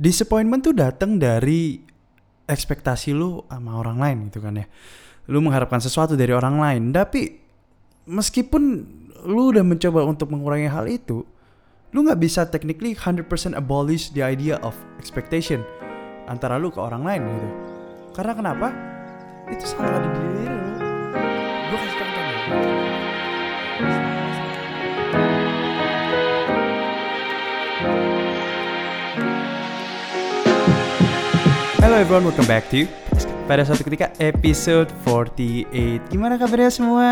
disappointment tuh datang dari ekspektasi lu sama orang lain gitu kan ya. Lu mengharapkan sesuatu dari orang lain, tapi meskipun lu udah mencoba untuk mengurangi hal itu, lu nggak bisa technically 100% abolish the idea of expectation antara lu ke orang lain gitu. Karena kenapa? Itu salah ada di diri lu. Gue kasih contoh Hello everyone, welcome back to pada suatu ketika episode 48 Gimana kabarnya semua?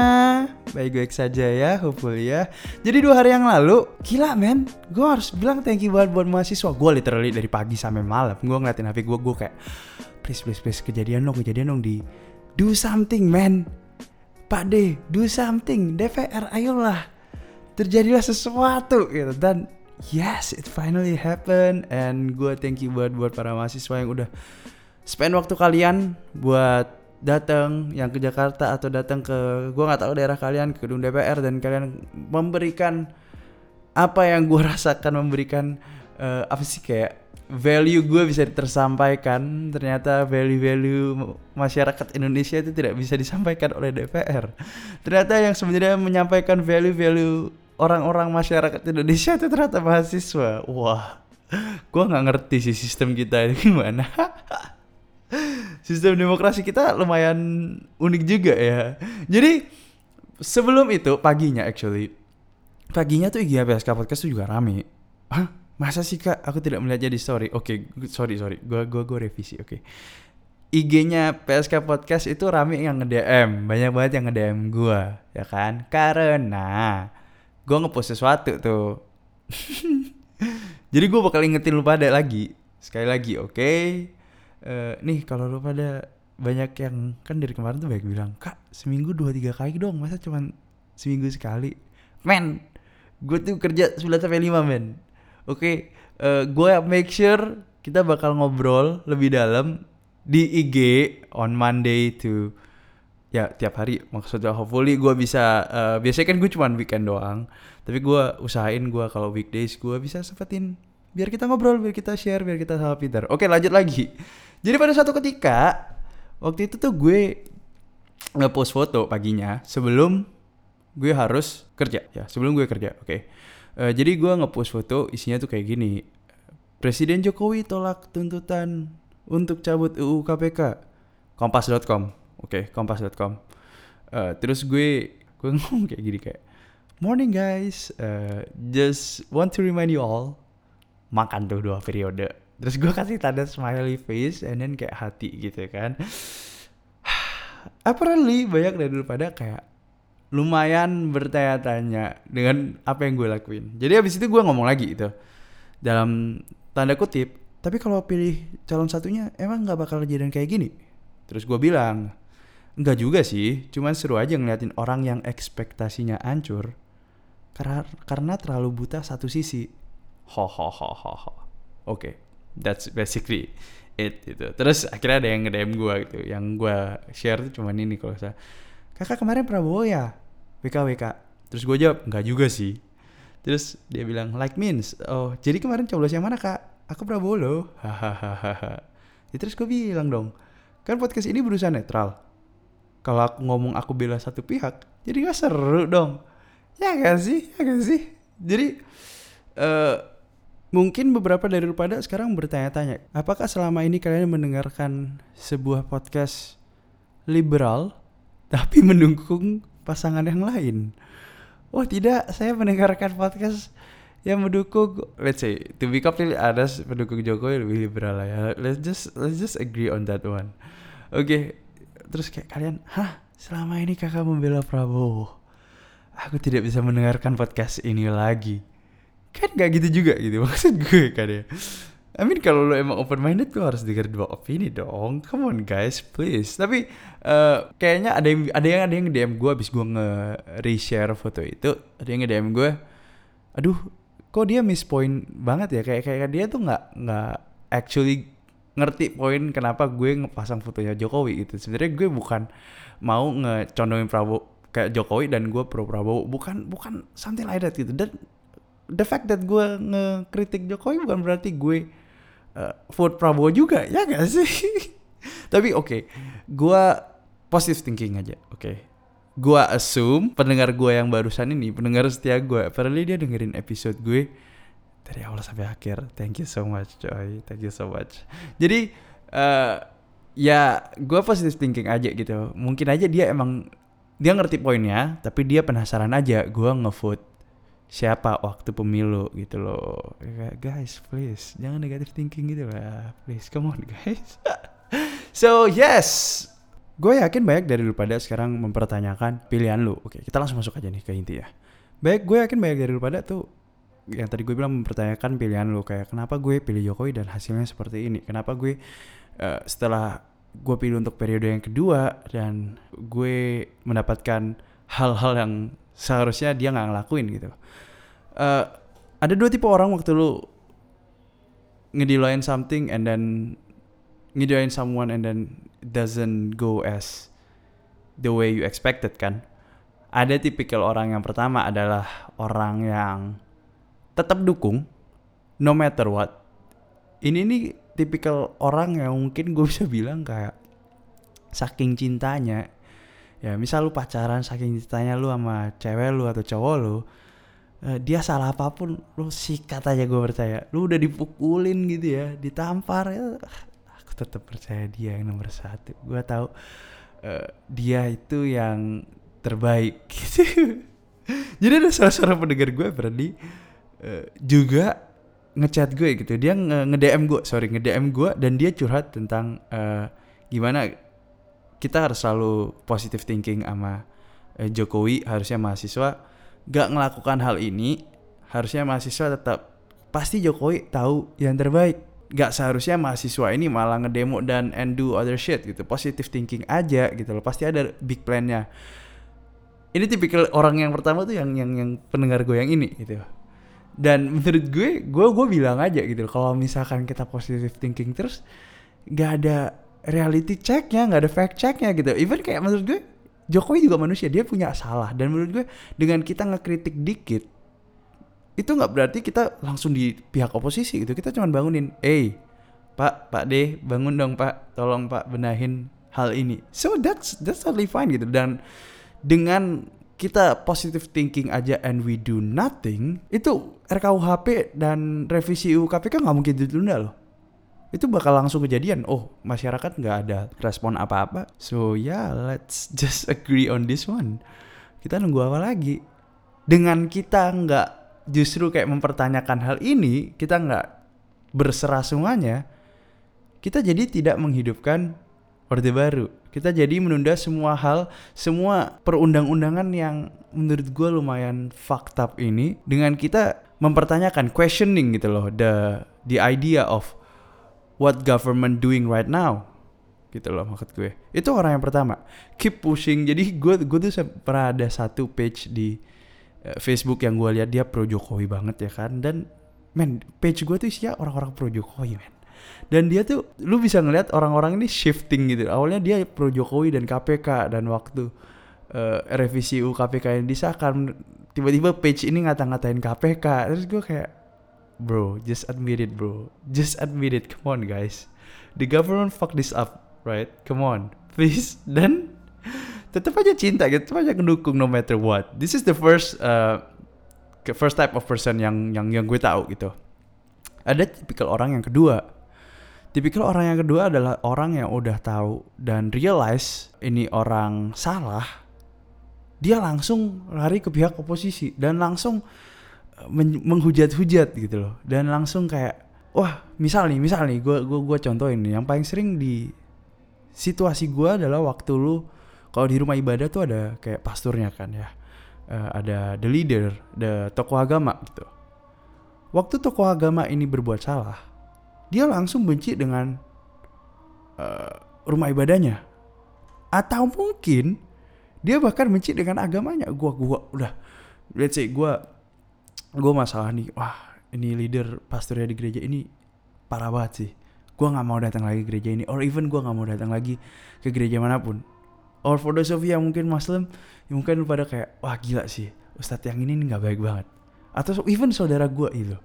Baik-baik saja ya, hopefully ya. Jadi dua hari yang lalu, gila men Gue harus bilang thank you banget buat mahasiswa. Gue literally dari pagi sampai malam Gue ngeliatin HP gue, gue kayak Please, please, please, kejadian dong, kejadian dong di Do something man. Pak D, do something DPR, ayolah. Terjadilah sesuatu gitu. Dan yes, it finally happened. And gue thank you buat buat para mahasiswa yang udah spend waktu kalian buat datang yang ke Jakarta atau datang ke gue nggak tahu daerah kalian ke gedung DPR dan kalian memberikan apa yang gue rasakan memberikan eh, apa sih kayak value gue bisa tersampaikan. Ternyata value-value masyarakat Indonesia itu tidak bisa disampaikan oleh DPR ternyata yang sebenarnya menyampaikan value-value orang-orang masyarakat Indonesia itu ternyata mahasiswa wah gue nggak ngerti sih sistem kita ini gimana sistem demokrasi kita lumayan unik juga ya. Jadi sebelum itu paginya actually paginya tuh IG PSK podcast tuh juga rame. Hah? Masa sih kak? Aku tidak melihatnya di story. Oke, okay, sorry sorry. Gua gua gua revisi. Oke. Okay. IG-nya PSK Podcast itu rame yang nge-DM, banyak banget yang nge-DM gua, ya kan? Karena gua ngepost sesuatu tuh. Jadi gua bakal ingetin lu pada lagi. Sekali lagi, oke? Okay? uh, nih kalau lu pada banyak yang kan dari kemarin tuh banyak bilang kak seminggu dua tiga kali dong masa cuman seminggu sekali men gue tuh kerja 9 sampai lima men oke okay, uh, gue make sure kita bakal ngobrol lebih dalam di IG on Monday to ya tiap hari. Maksudnya hopefully gue bisa uh, biasanya kan gue cuman weekend doang. Tapi gue usahain gue kalau weekdays gue bisa sempetin biar kita ngobrol biar kita share biar kita sama Peter. Oke lanjut lagi. Jadi pada suatu ketika waktu itu tuh gue ngepost foto paginya sebelum gue harus kerja. Ya sebelum gue kerja oke. Okay. uh, jadi gue ngepost foto isinya tuh kayak gini. Presiden Jokowi tolak tuntutan untuk cabut UU KPK kompas.com oke okay, kompas.com uh, terus gue gue ngomong kayak gini kayak morning guys. Uh, just want to remind you all makan tuh dua periode. Terus gue kasih tanda smiley face and then kayak hati gitu kan. Apparently banyak dari dulu pada kayak lumayan bertanya-tanya dengan apa yang gue lakuin. Jadi abis itu gue ngomong lagi itu dalam tanda kutip tapi kalau pilih calon satunya emang nggak bakal kejadian kayak gini? Terus gue bilang Enggak juga sih, cuman seru aja ngeliatin orang yang ekspektasinya hancur karena karena terlalu buta satu sisi. Ho ho ho ho ho. Oke. Okay that's basically it gitu. Terus akhirnya ada yang nge-DM gue gitu. Yang gue share tuh cuman ini kalau saya kakak kemarin Prabowo ya? WK WK terus gue jawab enggak juga sih. Terus dia bilang like means? Oh jadi kemarin coblos yang mana kak? Aku Prabowo loh. Hahaha ya, terus gue bilang dong kan podcast ini berusaha netral kalau aku ngomong aku bela satu pihak jadi gak seru dong. Ya gak sih? Ya gak sih? Jadi uh, Mungkin beberapa dari pada sekarang bertanya-tanya, apakah selama ini kalian mendengarkan sebuah podcast liberal tapi mendukung pasangan yang lain? Oh tidak, saya mendengarkan podcast yang mendukung. Let's say to be completely honest pendukung Jokowi lebih liberal lah ya. Let's just let's just agree on that one. Oke okay. Terus kayak kalian hah selama ini kakak membela Prabowo? Aku tidak bisa mendengarkan podcast ini lagi. Kan gak gitu juga gitu maksud gue kan ya. I mean kalau lo emang open minded tuh harus dengar dua opini dong. Come on guys, please. Tapi uh, kayaknya ada yang ada yang ada yang DM gue abis gue nge reshare foto itu, ada yang nge DM gue, aduh, kok dia miss point banget ya? Kayak kayak dia tuh nggak nggak actually ngerti poin kenapa gue ngepasang fotonya Jokowi gitu. Sebenarnya gue bukan mau ngecondongin Prabowo kayak Jokowi dan gue pro Prabowo, bukan bukan something like that gitu. Dan the fact that gue ngekritik Jokowi bukan berarti gue uh, vote Prabowo juga ya gak sih tapi oke okay, gue positive thinking aja oke okay. gue assume pendengar gue yang barusan ini pendengar setia gue apparently dia dengerin episode gue dari awal sampai akhir. Thank you so much coy. Thank you so much. Jadi uh, ya gue positive thinking aja gitu. Mungkin aja dia emang dia ngerti poinnya tapi dia penasaran aja gue ngevote siapa waktu pemilu gitu loh. Guys please jangan negative thinking gitu lah. Please come on guys. So yes. Gue yakin banyak dari lu pada sekarang mempertanyakan pilihan lu. Oke kita langsung masuk aja nih ke inti ya. Baik gue yakin banyak dari lu pada tuh yang tadi gue bilang mempertanyakan pilihan lu kayak kenapa gue pilih Jokowi dan hasilnya seperti ini? Kenapa gue uh, setelah gue pilih untuk periode yang kedua dan gue mendapatkan hal-hal yang seharusnya dia nggak ngelakuin gitu. Uh, ada dua tipe orang waktu lu ngedilain something and then ngedilain someone and then doesn't go as the way you expected kan? Ada tipikal orang yang pertama adalah orang yang tetap dukung no matter what. Ini nih tipikal orang yang mungkin gue bisa bilang kayak saking cintanya. Ya misal lu pacaran saking cintanya lu sama cewek lu atau cowok lu uh, dia salah apa pun lu sikat aja gue percaya. Lu udah dipukulin gitu ya ditampar ya. Aku tetap percaya dia yang nomor satu. Gue tahu uh, dia itu yang terbaik. Gitu jadi ada salah seorang pendengar gue berarti uh, juga ngechat gue gitu. Dia nge-DM gue sorry nge-DM gue dan dia curhat tentang uh, gimana kita harus selalu positive thinking sama eh, Jokowi. Harusnya mahasiswa gak melakukan hal ini harusnya mahasiswa tetap pasti Jokowi tahu yang terbaik. Gak seharusnya mahasiswa ini malah ngedemo dan and do other shit gitu. Positive thinking aja gitu loh. Pasti ada big plannya. Ini tipikal orang yang pertama tuh yang yang yang pendengar gue yang ini gitu dan menurut gue gue gue bilang aja gitu kalau misalkan kita positive thinking terus gak ada reality checknya nggak ada fact checknya gitu. Even kayak menurut gue Jokowi juga manusia dia punya salah. Dan menurut gue dengan kita ngekritik dikit itu nggak berarti kita langsung di pihak oposisi gitu. Kita cuma bangunin eh pak pak D bangun dong pak. Tolong pak benahin hal ini. So that's that's totally fine gitu. Dan dengan kita positive thinking aja and we do nothing itu RKUHP dan revisi UU KPK nggak mungkin ditunda loh itu bakal langsung kejadian. Oh, masyarakat nggak ada respon apa-apa. So yeah, let's just agree on this one. Kita nunggu apa lagi? Dengan kita nggak justru kayak mempertanyakan hal ini, kita nggak berserasungannya, kita jadi tidak menghidupkan Orde Baru. Kita jadi menunda semua hal, semua perundang-undangan yang menurut gue lumayan fucked up ini dengan kita mempertanyakan, questioning gitu loh, the the idea of what government doing right now gitu loh maksud gue. Itu orang yang pertama. Keep pushing. Jadi gue gue tuh pernah ada satu page di uh, Facebook yang gue lihat dia pro Jokowi banget ya kan. Dan men page gue tuh isinya orang-orang pro Jokowi men dan dia tuh lu bisa ngeliat orang-orang ini shifting gitu. Awalnya dia pro Jokowi dan KPK dan waktu uh, revisi KPK yang disahkan tiba-tiba page ini ngata-ngatain KPK terus gue kayak bro just admit it bro. Just admit it. Come on guys. The government fuck this up right? Come on. Please. Dan tetap aja cinta gitu. Tetap aja ngedukung no matter what. This is the first uh, first type of person yang yang yang gue tahu gitu. Ada tipikal orang yang kedua tipikal orang yang kedua adalah orang yang udah tahu dan realize ini orang salah dia langsung lari ke pihak oposisi dan langsung menghujat-hujat gitu loh. Dan langsung kayak wah misal nih misal nih gue gue gue contohin nih yang paling sering di situasi gue adalah waktu lu kalau di rumah ibadah tuh ada kayak pasturnya kan ya uh, ada the leader the tokoh agama gitu. Waktu tokoh agama ini berbuat salah dia langsung benci dengan uh, rumah ibadahnya. Atau mungkin dia bahkan benci dengan agamanya. Gua gua udah let's say gua gue masalah nih wah ini leader pastornya di gereja ini parah banget sih. Gue nggak mau datang lagi gereja ini or even gue nggak mau datang lagi ke gereja mana pun. Or for those of you yang mungkin muslim yang mungkin pada kayak wah gila sih ustadz yang ini nggak baik banget. Atau even saudara gue itu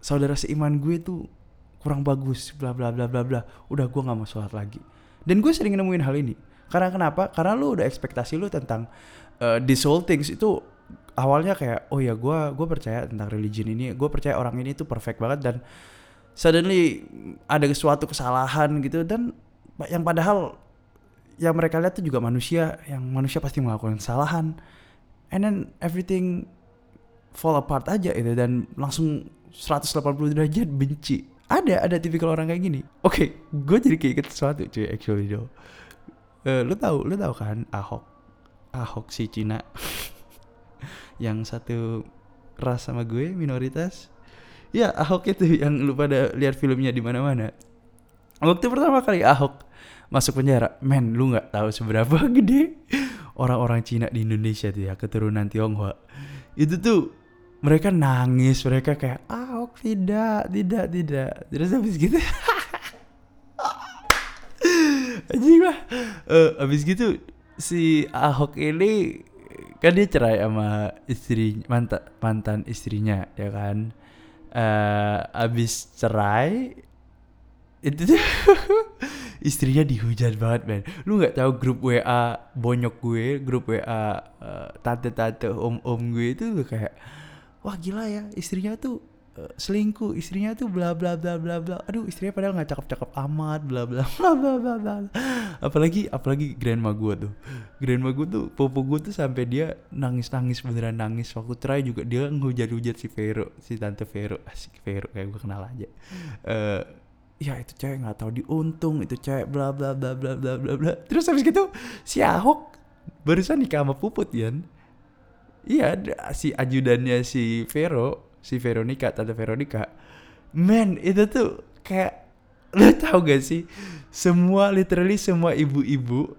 saudara seiman gue tuh kurang bagus bla bla bla bla bla. Udah gue nggak mau sholat lagi. Dan gue sering nemuin hal ini. Karena kenapa? Karena lu udah ekspektasi lu tentang uh, this whole things itu awalnya kayak oh ya gue gue percaya tentang religion ini gue percaya orang ini tuh perfect banget dan suddenly ada suatu kesalahan gitu. Dan yang padahal yang mereka lihat tuh juga manusia yang manusia pasti melakukan kesalahan. And then everything fall apart aja itu dan langsung 180 derajat benci ada ada tipikal orang kayak gini. Oke okay, gue jadi keinget sesuatu cuy actually do uh, lu tahu lu tahu kan Ahok? Ahok si Cina. Yang satu ras sama gue minoritas. Ya Ahok itu yang lu pada lihat filmnya di mana-mana. Waktu pertama kali Ahok masuk penjara men lu nggak tahu seberapa gede orang-orang Cina di Indonesia tuh ya keturunan Tionghoa. Itu tuh mereka nangis mereka kayak Ahok tidak tidak tidak. Terus habis gitu anjing lah. Uh, habis gitu si Ahok ini kan dia cerai sama istri mantan mantan istrinya ya kan? Uh, abis cerai itu tuh istrinya dihujat banget men. Lu nggak tahu grup WA bonyok gue grup WA uh, eh, tante tante om om gue itu kayak wah gila ya istrinya tuh uh, selingkuh istrinya tuh bla bla bla bla bla aduh istrinya padahal nggak cakep cakep amat bla bla bla bla bla bla apalagi apalagi grandma gue tuh grandma gue tuh popo gue tuh sampai dia nangis nangis beneran nangis waktu cerai juga dia ngehujat hujat si Vero si tante Vero asik Vero kayak gue kenal aja uh, ya itu cewek nggak tahu diuntung itu cewek bla bla bla bla bla bla bla terus habis gitu si Ahok barusan nikah sama Puput ya Iya, si ajudannya si Vero, si Veronica, tante Veronica. Man, itu tuh kayak lo tau gak sih? Semua literally semua ibu-ibu,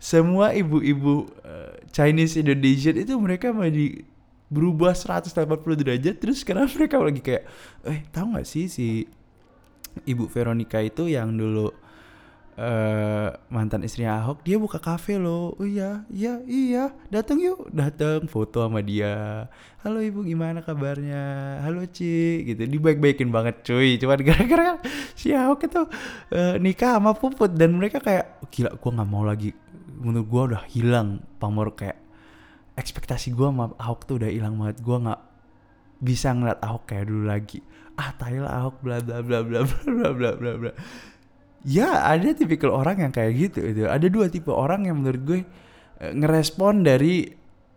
semua ibu-ibu uh, Chinese Indonesian itu mereka mau di berubah 180 derajat terus sekarang mereka lagi kayak eh tahu nggak sih si ibu Veronica itu yang dulu uh, mantan istrinya Ahok dia buka kafe loh. Oh iya iya iya. Datang yuk. Datang foto sama dia. Halo ibu gimana kabarnya? Halo Ci. Gitu. Dibaik-baikin banget cuy. Cuman gara-gara si Ahok itu uh, nikah sama Puput. Dan mereka kayak oh, gila gue nggak mau lagi. Menurut gue udah hilang pamor kayak ekspektasi gue sama Ahok tuh udah hilang banget. Gue nggak bisa ngeliat Ahok kayak dulu lagi. Ah Thailand Ahok bla bla bla bla bla bla bla bla ya ada tipikal orang yang kayak gitu itu. Ada dua tipe orang yang menurut gue eh, ngerespon dari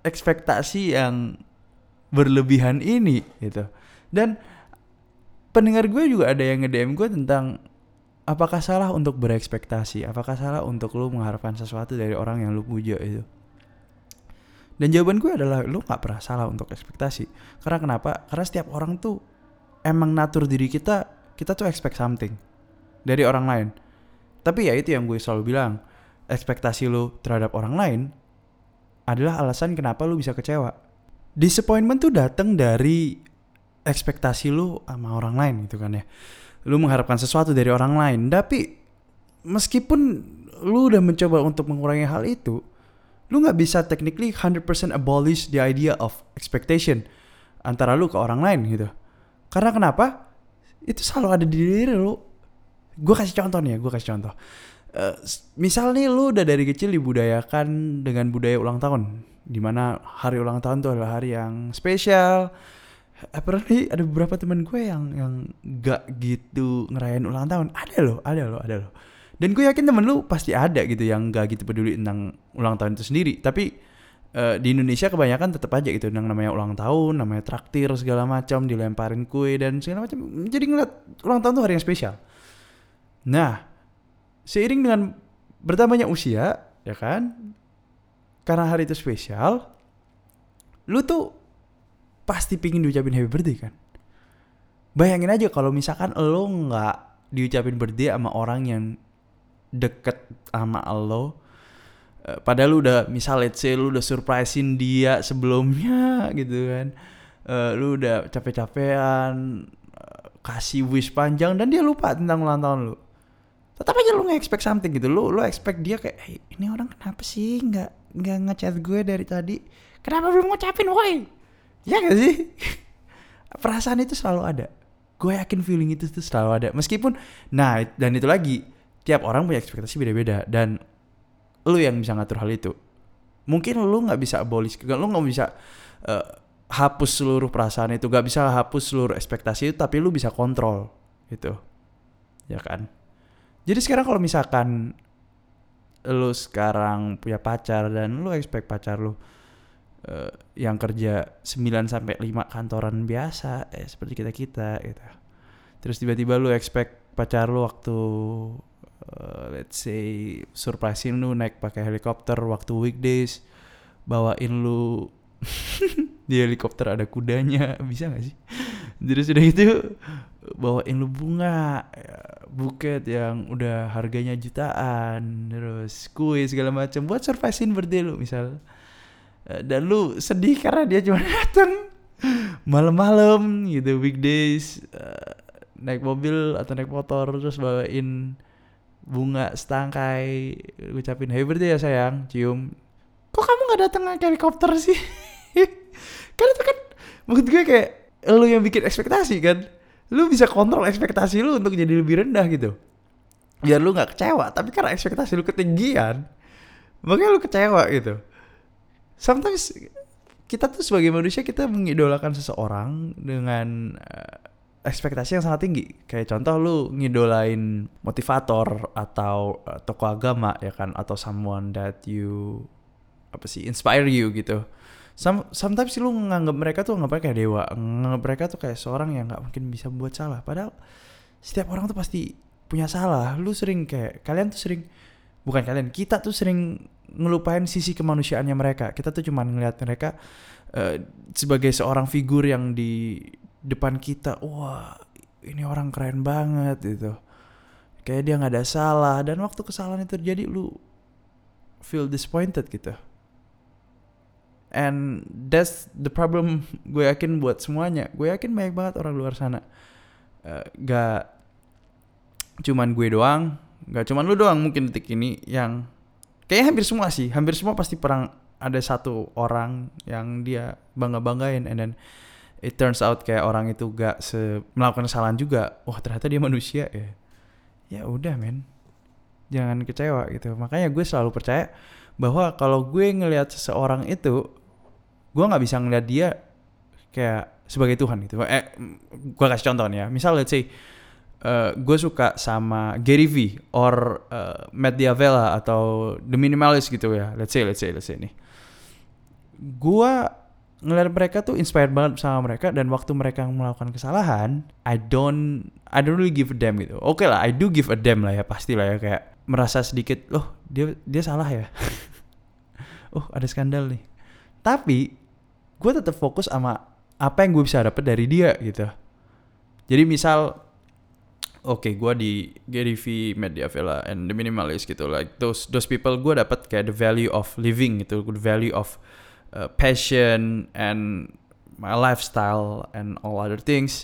ekspektasi yang berlebihan ini gitu. Dan pendengar gue juga ada yang nge-DM gue tentang apakah salah untuk berekspektasi apakah salah untuk lu mengharapkan sesuatu dari orang yang lu puja itu dan jawaban gue adalah lu nggak pernah salah untuk ekspektasi. Karena kenapa? Karena setiap orang tuh emang natur diri kita kita tuh expect something dari orang lain. Tapi ya itu yang gue selalu bilang, ekspektasi lu terhadap orang lain adalah alasan kenapa lu bisa kecewa. Disappointment tuh datang dari ekspektasi lu sama orang lain gitu kan ya. Lu mengharapkan sesuatu dari orang lain, tapi meskipun lu udah mencoba untuk mengurangi hal itu, lu nggak bisa technically 100% abolish the idea of expectation antara lu ke orang lain gitu. Karena kenapa? Itu selalu ada di diri lu gue kasih contoh nih ya gue kasih contoh. Uh, misal nih lu udah dari kecil dibudayakan dengan budaya ulang tahun di mana hari ulang tahun tuh adalah hari yang spesial. Apalagi ada beberapa teman gue yang yang gak gitu ngerayain ulang tahun. Ada loh ada loh ada loh. Dan gue yakin temen lu pasti ada gitu yang gak gitu peduli tentang ulang tahun itu sendiri. Tapi uh, di Indonesia kebanyakan tetap aja gitu yang namanya ulang tahun namanya traktir segala macam dilemparin kue dan segala macam. Jadi ngeliat ulang tahun tuh hari yang spesial Nah, seiring dengan bertambahnya usia, ya kan? Karena hari itu spesial, lu tuh pasti pingin diucapin happy birthday kan? Bayangin aja kalau misalkan lo nggak diucapin birthday sama orang yang deket sama lo, eh, padahal lu udah misal let's say lu udah surprisein dia sebelumnya gitu kan, uh, lu udah capek-capean uh, kasih wish panjang dan dia lupa tentang ulang tahun lu tetap aja lu nge-expect something gitu. Lu lu expect dia kayak hey, ini orang kenapa sih nggak nggak ngechat gue dari tadi? Kenapa belum ngucapin woi? Ya gak sih? Perasaan itu selalu ada. Gue yakin feeling itu tuh selalu ada. Meskipun nah dan itu lagi tiap orang punya ekspektasi beda-beda. Dan lu yang bisa ngatur hal itu. Mungkin lu nggak bisa abolish lu nggak bisa uh, hapus seluruh perasaan itu. Gak bisa hapus seluruh ekspektasi itu tapi lu bisa kontrol gitu. Ya kan jadi sekarang kalau misalkan lu sekarang punya pacar dan lu expect pacar lu uh, yang kerja 9 sampai 5 kantoran biasa eh seperti kita-kita gitu. Terus tiba-tiba lu expect pacar lu waktu uh, let's say surprisein lu naik pakai helikopter waktu weekdays bawain lu di helikopter ada kudanya bisa gak sih jadi sudah itu bawain lu bunga buket yang udah harganya jutaan terus kue segala macam buat surprisein birthday lu misal. Eh, dan lu sedih karena dia cuma datang malam-malam gitu weekdays uh, naik mobil atau naik motor terus bawain bunga setangkai ucapin happy birthday ya sayang cium. Kok kamu nggak datang ke helikopter sih? Kan itu kan maksud gue kayak lu yang bikin ekspektasi kan lu bisa kontrol ekspektasi lu untuk jadi lebih rendah gitu biar lu nggak kecewa tapi karena ekspektasi lu ketinggian makanya lu kecewa gitu sometimes kita tuh sebagai manusia kita mengidolakan seseorang dengan uh, ekspektasi yang sangat tinggi. Kayak contoh lu ngidolain motivator atau uh, tokoh agama ya kan atau someone that you apa sih inspire you gitu. Some, sometimes lu nganggap mereka tuh nggak kayak dewa, nganggap mereka tuh kayak seorang yang nggak mungkin bisa membuat salah. Padahal setiap orang tuh pasti punya salah. Lu sering kayak kalian tuh sering bukan kalian kita tuh sering ngelupain sisi kemanusiaannya mereka. Kita tuh cuma ngeliat mereka uh, sebagai seorang figur yang di depan kita wah ini orang keren banget gitu. Kayak dia nggak ada salah. Dan waktu kesalahan itu terjadi lu feel disappointed gitu and that's the problem gue yakin buat semuanya. Gue yakin banyak banget orang luar sana. Uh, gak cuman gue doang nggak cuma lu doang mungkin detik ini yang kayaknya hampir semua sih. Hampir semua pasti perang ada satu orang yang dia bangga banggain and then it turns out kayak orang itu gak se melakukan kesalahan juga. Wah ternyata dia manusia ya. Ya udah men. Jangan kecewa gitu. Makanya gue selalu percaya bahwa kalau gue ngelihat seseorang itu gue nggak bisa ngelihat dia kayak sebagai Tuhan gitu. Eh gue kasih contoh nih ya. Misal let's say uh, gue suka sama Gary V or uh, Matt Diavela atau The Minimalist gitu ya. Let's say let's say let's say nih. Gue ngeliat mereka tuh inspired banget sama mereka dan waktu mereka melakukan kesalahan I don't I don't really give a damn gitu. Oke okay lah I do give a damn lah ya pasti lah ya. Kayak merasa sedikit loh dia dia salah ya? Oh ada skandal nih tapi gue tetap fokus sama apa yang gue bisa dapet dari dia gitu. Jadi misal oke okay, gue di Gary V, Media Villa, and The Minimalist gitu like those those people gue dapat kayak the value of living gitu the value of uh, passion and my lifestyle and all other things.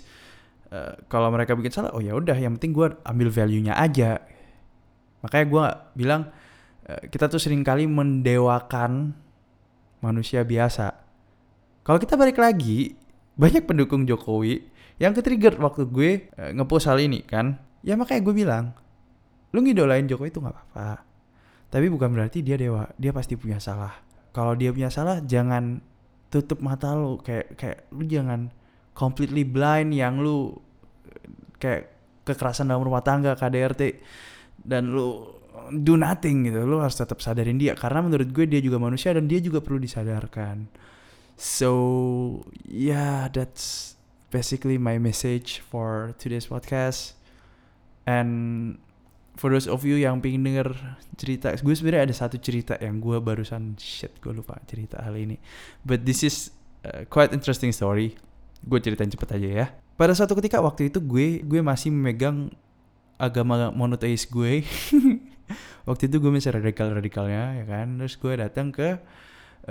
Uh, kalau mereka bikin salah oh ya udah yang penting gue ambil value-nya aja. Makanya gue bilang uh, kita tuh sering kali mendewakan manusia biasa. Kalau kita balik lagi banyak pendukung Jokowi yang ketrigger waktu gue uh, ngepost hal ini kan? Ya makanya gue bilang lu ngidolain Jokowi itu nggak apa-apa. Tapi bukan berarti dia dewa dia pasti punya salah. Kalau dia punya salah jangan tutup mata lu. Kayak kayak lu jangan completely blind yang lu kayak kekerasan dalam rumah tangga KDRT dan lu do nothing gitu lu harus tetap sadarin dia karena menurut gue dia juga manusia dan dia juga perlu disadarkan so yeah that's basically my message for today's podcast. And for those of you yang pengen denger cerita, gue sebenarnya ada satu cerita yang gue barusan shit gue lupa cerita hal ini. But this is uh, quite interesting story. Gue ceritain cepet aja ya. Pada suatu ketika waktu itu gue gue masih memegang agama monoteis gue. waktu itu gue masih radikal-radikalnya ya kan. Terus gue datang ke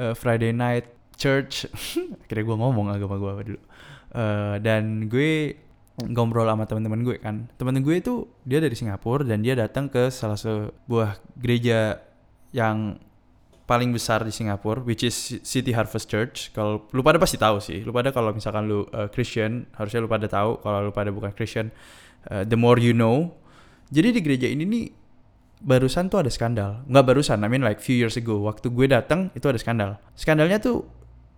uh, Friday night church. Akhirnya gue ngomong agama gue apa dulu uh, dan gue ngobrol sama teman-teman gue kan teman gue itu dia dari Singapura dan dia datang ke salah sebuah gereja yang paling besar di Singapura, which is City Harvest Church. Kalau lu pada pasti tahu sih. Lu pada kalau misalkan lu uh, Christian, harusnya lu pada tahu. Kalau lu pada bukan Christian, uh, the more you know. Jadi di gereja ini nih barusan tuh ada skandal. Nggak barusan, I mean like few years ago. Waktu gue datang itu ada skandal. Skandalnya tuh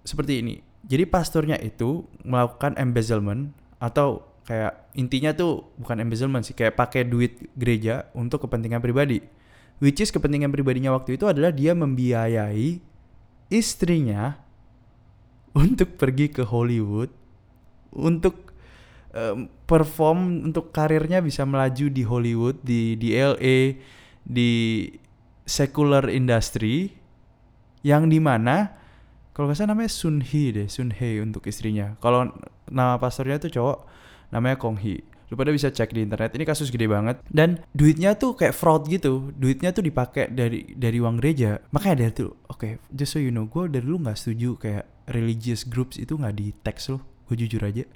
seperti ini. Jadi pastornya itu melakukan embezzlement atau kayak intinya tuh bukan embezzlement sih, kayak pakai duit gereja untuk kepentingan pribadi which is kepentingan pribadinya waktu itu adalah dia membiayai istrinya untuk pergi ke Hollywood untuk perform untuk karirnya bisa melaju di Hollywood di di LA di secular industry yang di mana kalau nggak salah namanya Sun Hee deh Sun Hee untuk istrinya. Kalau nama pastornya tuh cowok namanya Kong Hee. Lu pada bisa cek di internet ini kasus gede banget. Dan duitnya tuh kayak fraud gitu. Duitnya tuh dipakai dari dari uang gereja. Makanya dari tuh oke okay, just so you know gue dari dulu nggak setuju kayak religious groups itu nggak di tax loh. Gue jujur aja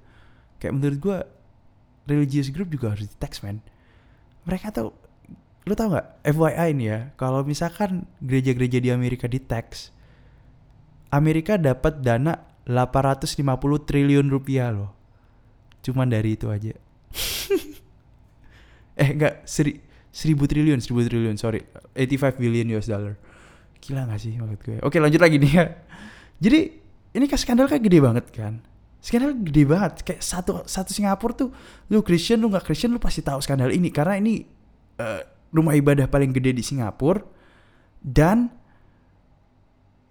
kayak menurut gue religious group juga harus di tax man mereka tuh lu tau nggak? FYI ini ya kalau misalkan gereja-gereja di Amerika di tax Amerika dapat dana 850 triliun rupiah loh. Cuman dari itu aja. Eh enggak seri, seribu triliun seribu triliun sorry. 85 billion US dollar. Gila gak sih maksud gue? Oke lanjut lagi nih ya. Jadi ini kan skandal kan gede banget kan skandal gede banget. Kayak satu satu Singapura tuh lu Christian lu nggak Christian lu pasti tahu skandal ini. Karena ini uh, rumah ibadah paling gede di Singapura dan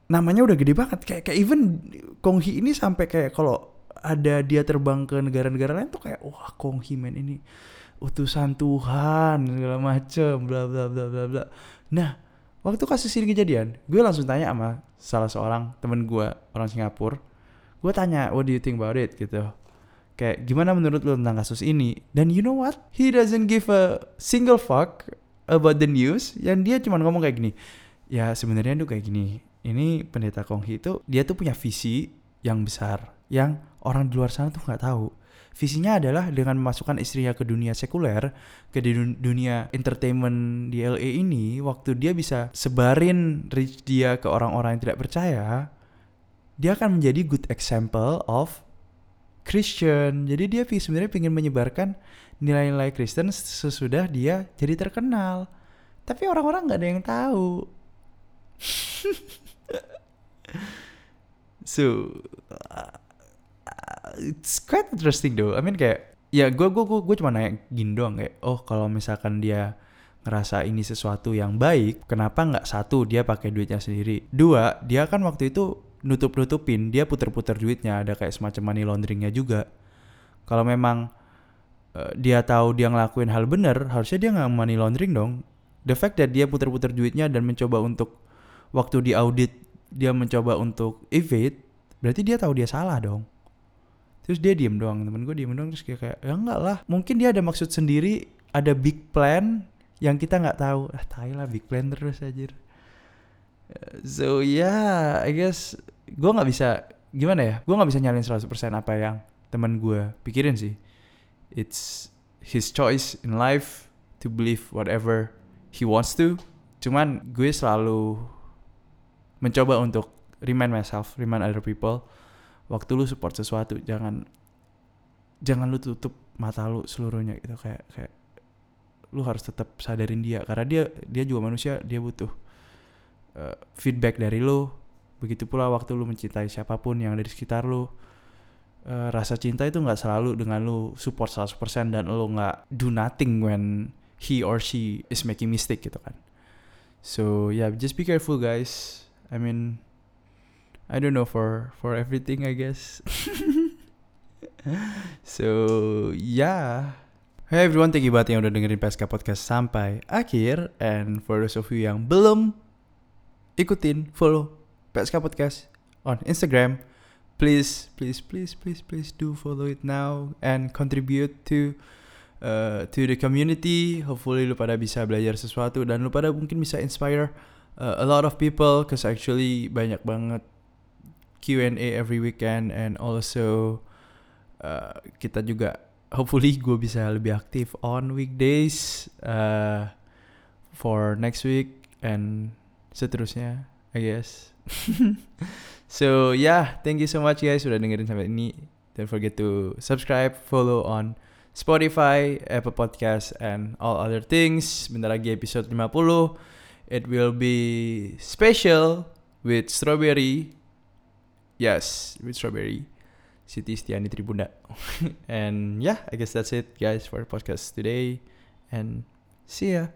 namanya udah gede banget. Kayak kayak even Kong Hee ini sampai kayak kalau ada dia terbang ke negara-negara lain tuh kayak wah Kong Hee man ini utusan Tuhan segala macem bla bla bla bla bla. Nah waktu kasus ini kejadian gue langsung tanya sama salah seorang temen gue orang Singapura gue tanya what do you think about it? Gitu. Kayak gimana menurut lo tentang kasus ini? Dan you know what? He doesn't give a single fuck about the news. Yang dia cuma ngomong kayak gini ya sebenarnya tuh kayak gini. Ini pendeta Kong Hee itu dia tuh punya visi yang besar yang orang di luar sana tuh nggak tahu. Visinya adalah dengan memasukkan istrinya ke dunia sekuler, ke dunia entertainment di LA ini, waktu dia bisa sebarin reach dia ke orang-orang yang tidak percaya, dia akan menjadi good example of Christian. Jadi dia sebenarnya ingin menyebarkan nilai-nilai Kristen sesudah dia jadi terkenal. Tapi orang-orang nggak ada yang tahu. so it's quite interesting though. I mean kayak ya gue gue gue cuma nanya gini doang kayak oh kalau misalkan dia ngerasa ini sesuatu yang baik, kenapa nggak satu dia pakai duitnya sendiri, dua dia kan waktu itu nutup nutupin dia puter puter duitnya ada kayak semacam money launderingnya juga. Kalau memang uh, dia tahu dia ngelakuin hal benar, harusnya dia nggak money laundering dong. The fact that dia puter puter duitnya dan mencoba untuk waktu di audit dia mencoba untuk evade, berarti dia tahu dia salah dong terus dia diem doang temen gue diem doang terus kayak, kayak ya enggak lah mungkin dia ada maksud sendiri ada big plan yang kita nggak tahu ah tai lah big plan terus aja so yeah I guess gue nggak bisa gimana ya? Gue nggak bisa nyalin 100% apa yang teman gue pikirin sih. It's his choice in life to believe whatever he wants to. Cuman gue selalu mencoba untuk remind myself remind other people waktu lu support sesuatu jangan jangan lu tutup mata lu seluruhnya gitu. Kayak kayak lu harus tetap sadarin dia karena dia dia juga manusia dia butuh uh, feedback dari lu begitu pula waktu lu mencintai siapa pun yang ada di sekitar lu uh, rasa cinta itu nggak selalu dengan lu support 100% dan lu nggak do nothing when he or she is making mistake gitu kan so yeah just be careful guys I mean I don't know for for everything I guess. so yeah. Hey everyone, thank you banget yang udah dengerin PSK Podcast sampai akhir. And for those of you yang belum ikutin, follow PSK Podcast on Instagram. Please, please, please, please, please do follow it now and contribute to uh, to the community. Hopefully lu pada bisa belajar sesuatu dan lu pada mungkin bisa inspire uh, a lot of people. Cause actually banyak banget Q&A every weekend and also uh, kita juga hopefully gue bisa lebih aktif on weekdays uh, for next week and seterusnya I guess. so yeah, thank you so much guys sudah dengerin sampai ini. Don't forget to subscribe, follow on Spotify, Apple Podcast, and all other things. Bentar lagi episode 50. It will be special with strawberry. Yes, with strawberry. Siti Stiani Tribunda. and yeah, I guess that's it guys for podcast today. And see ya.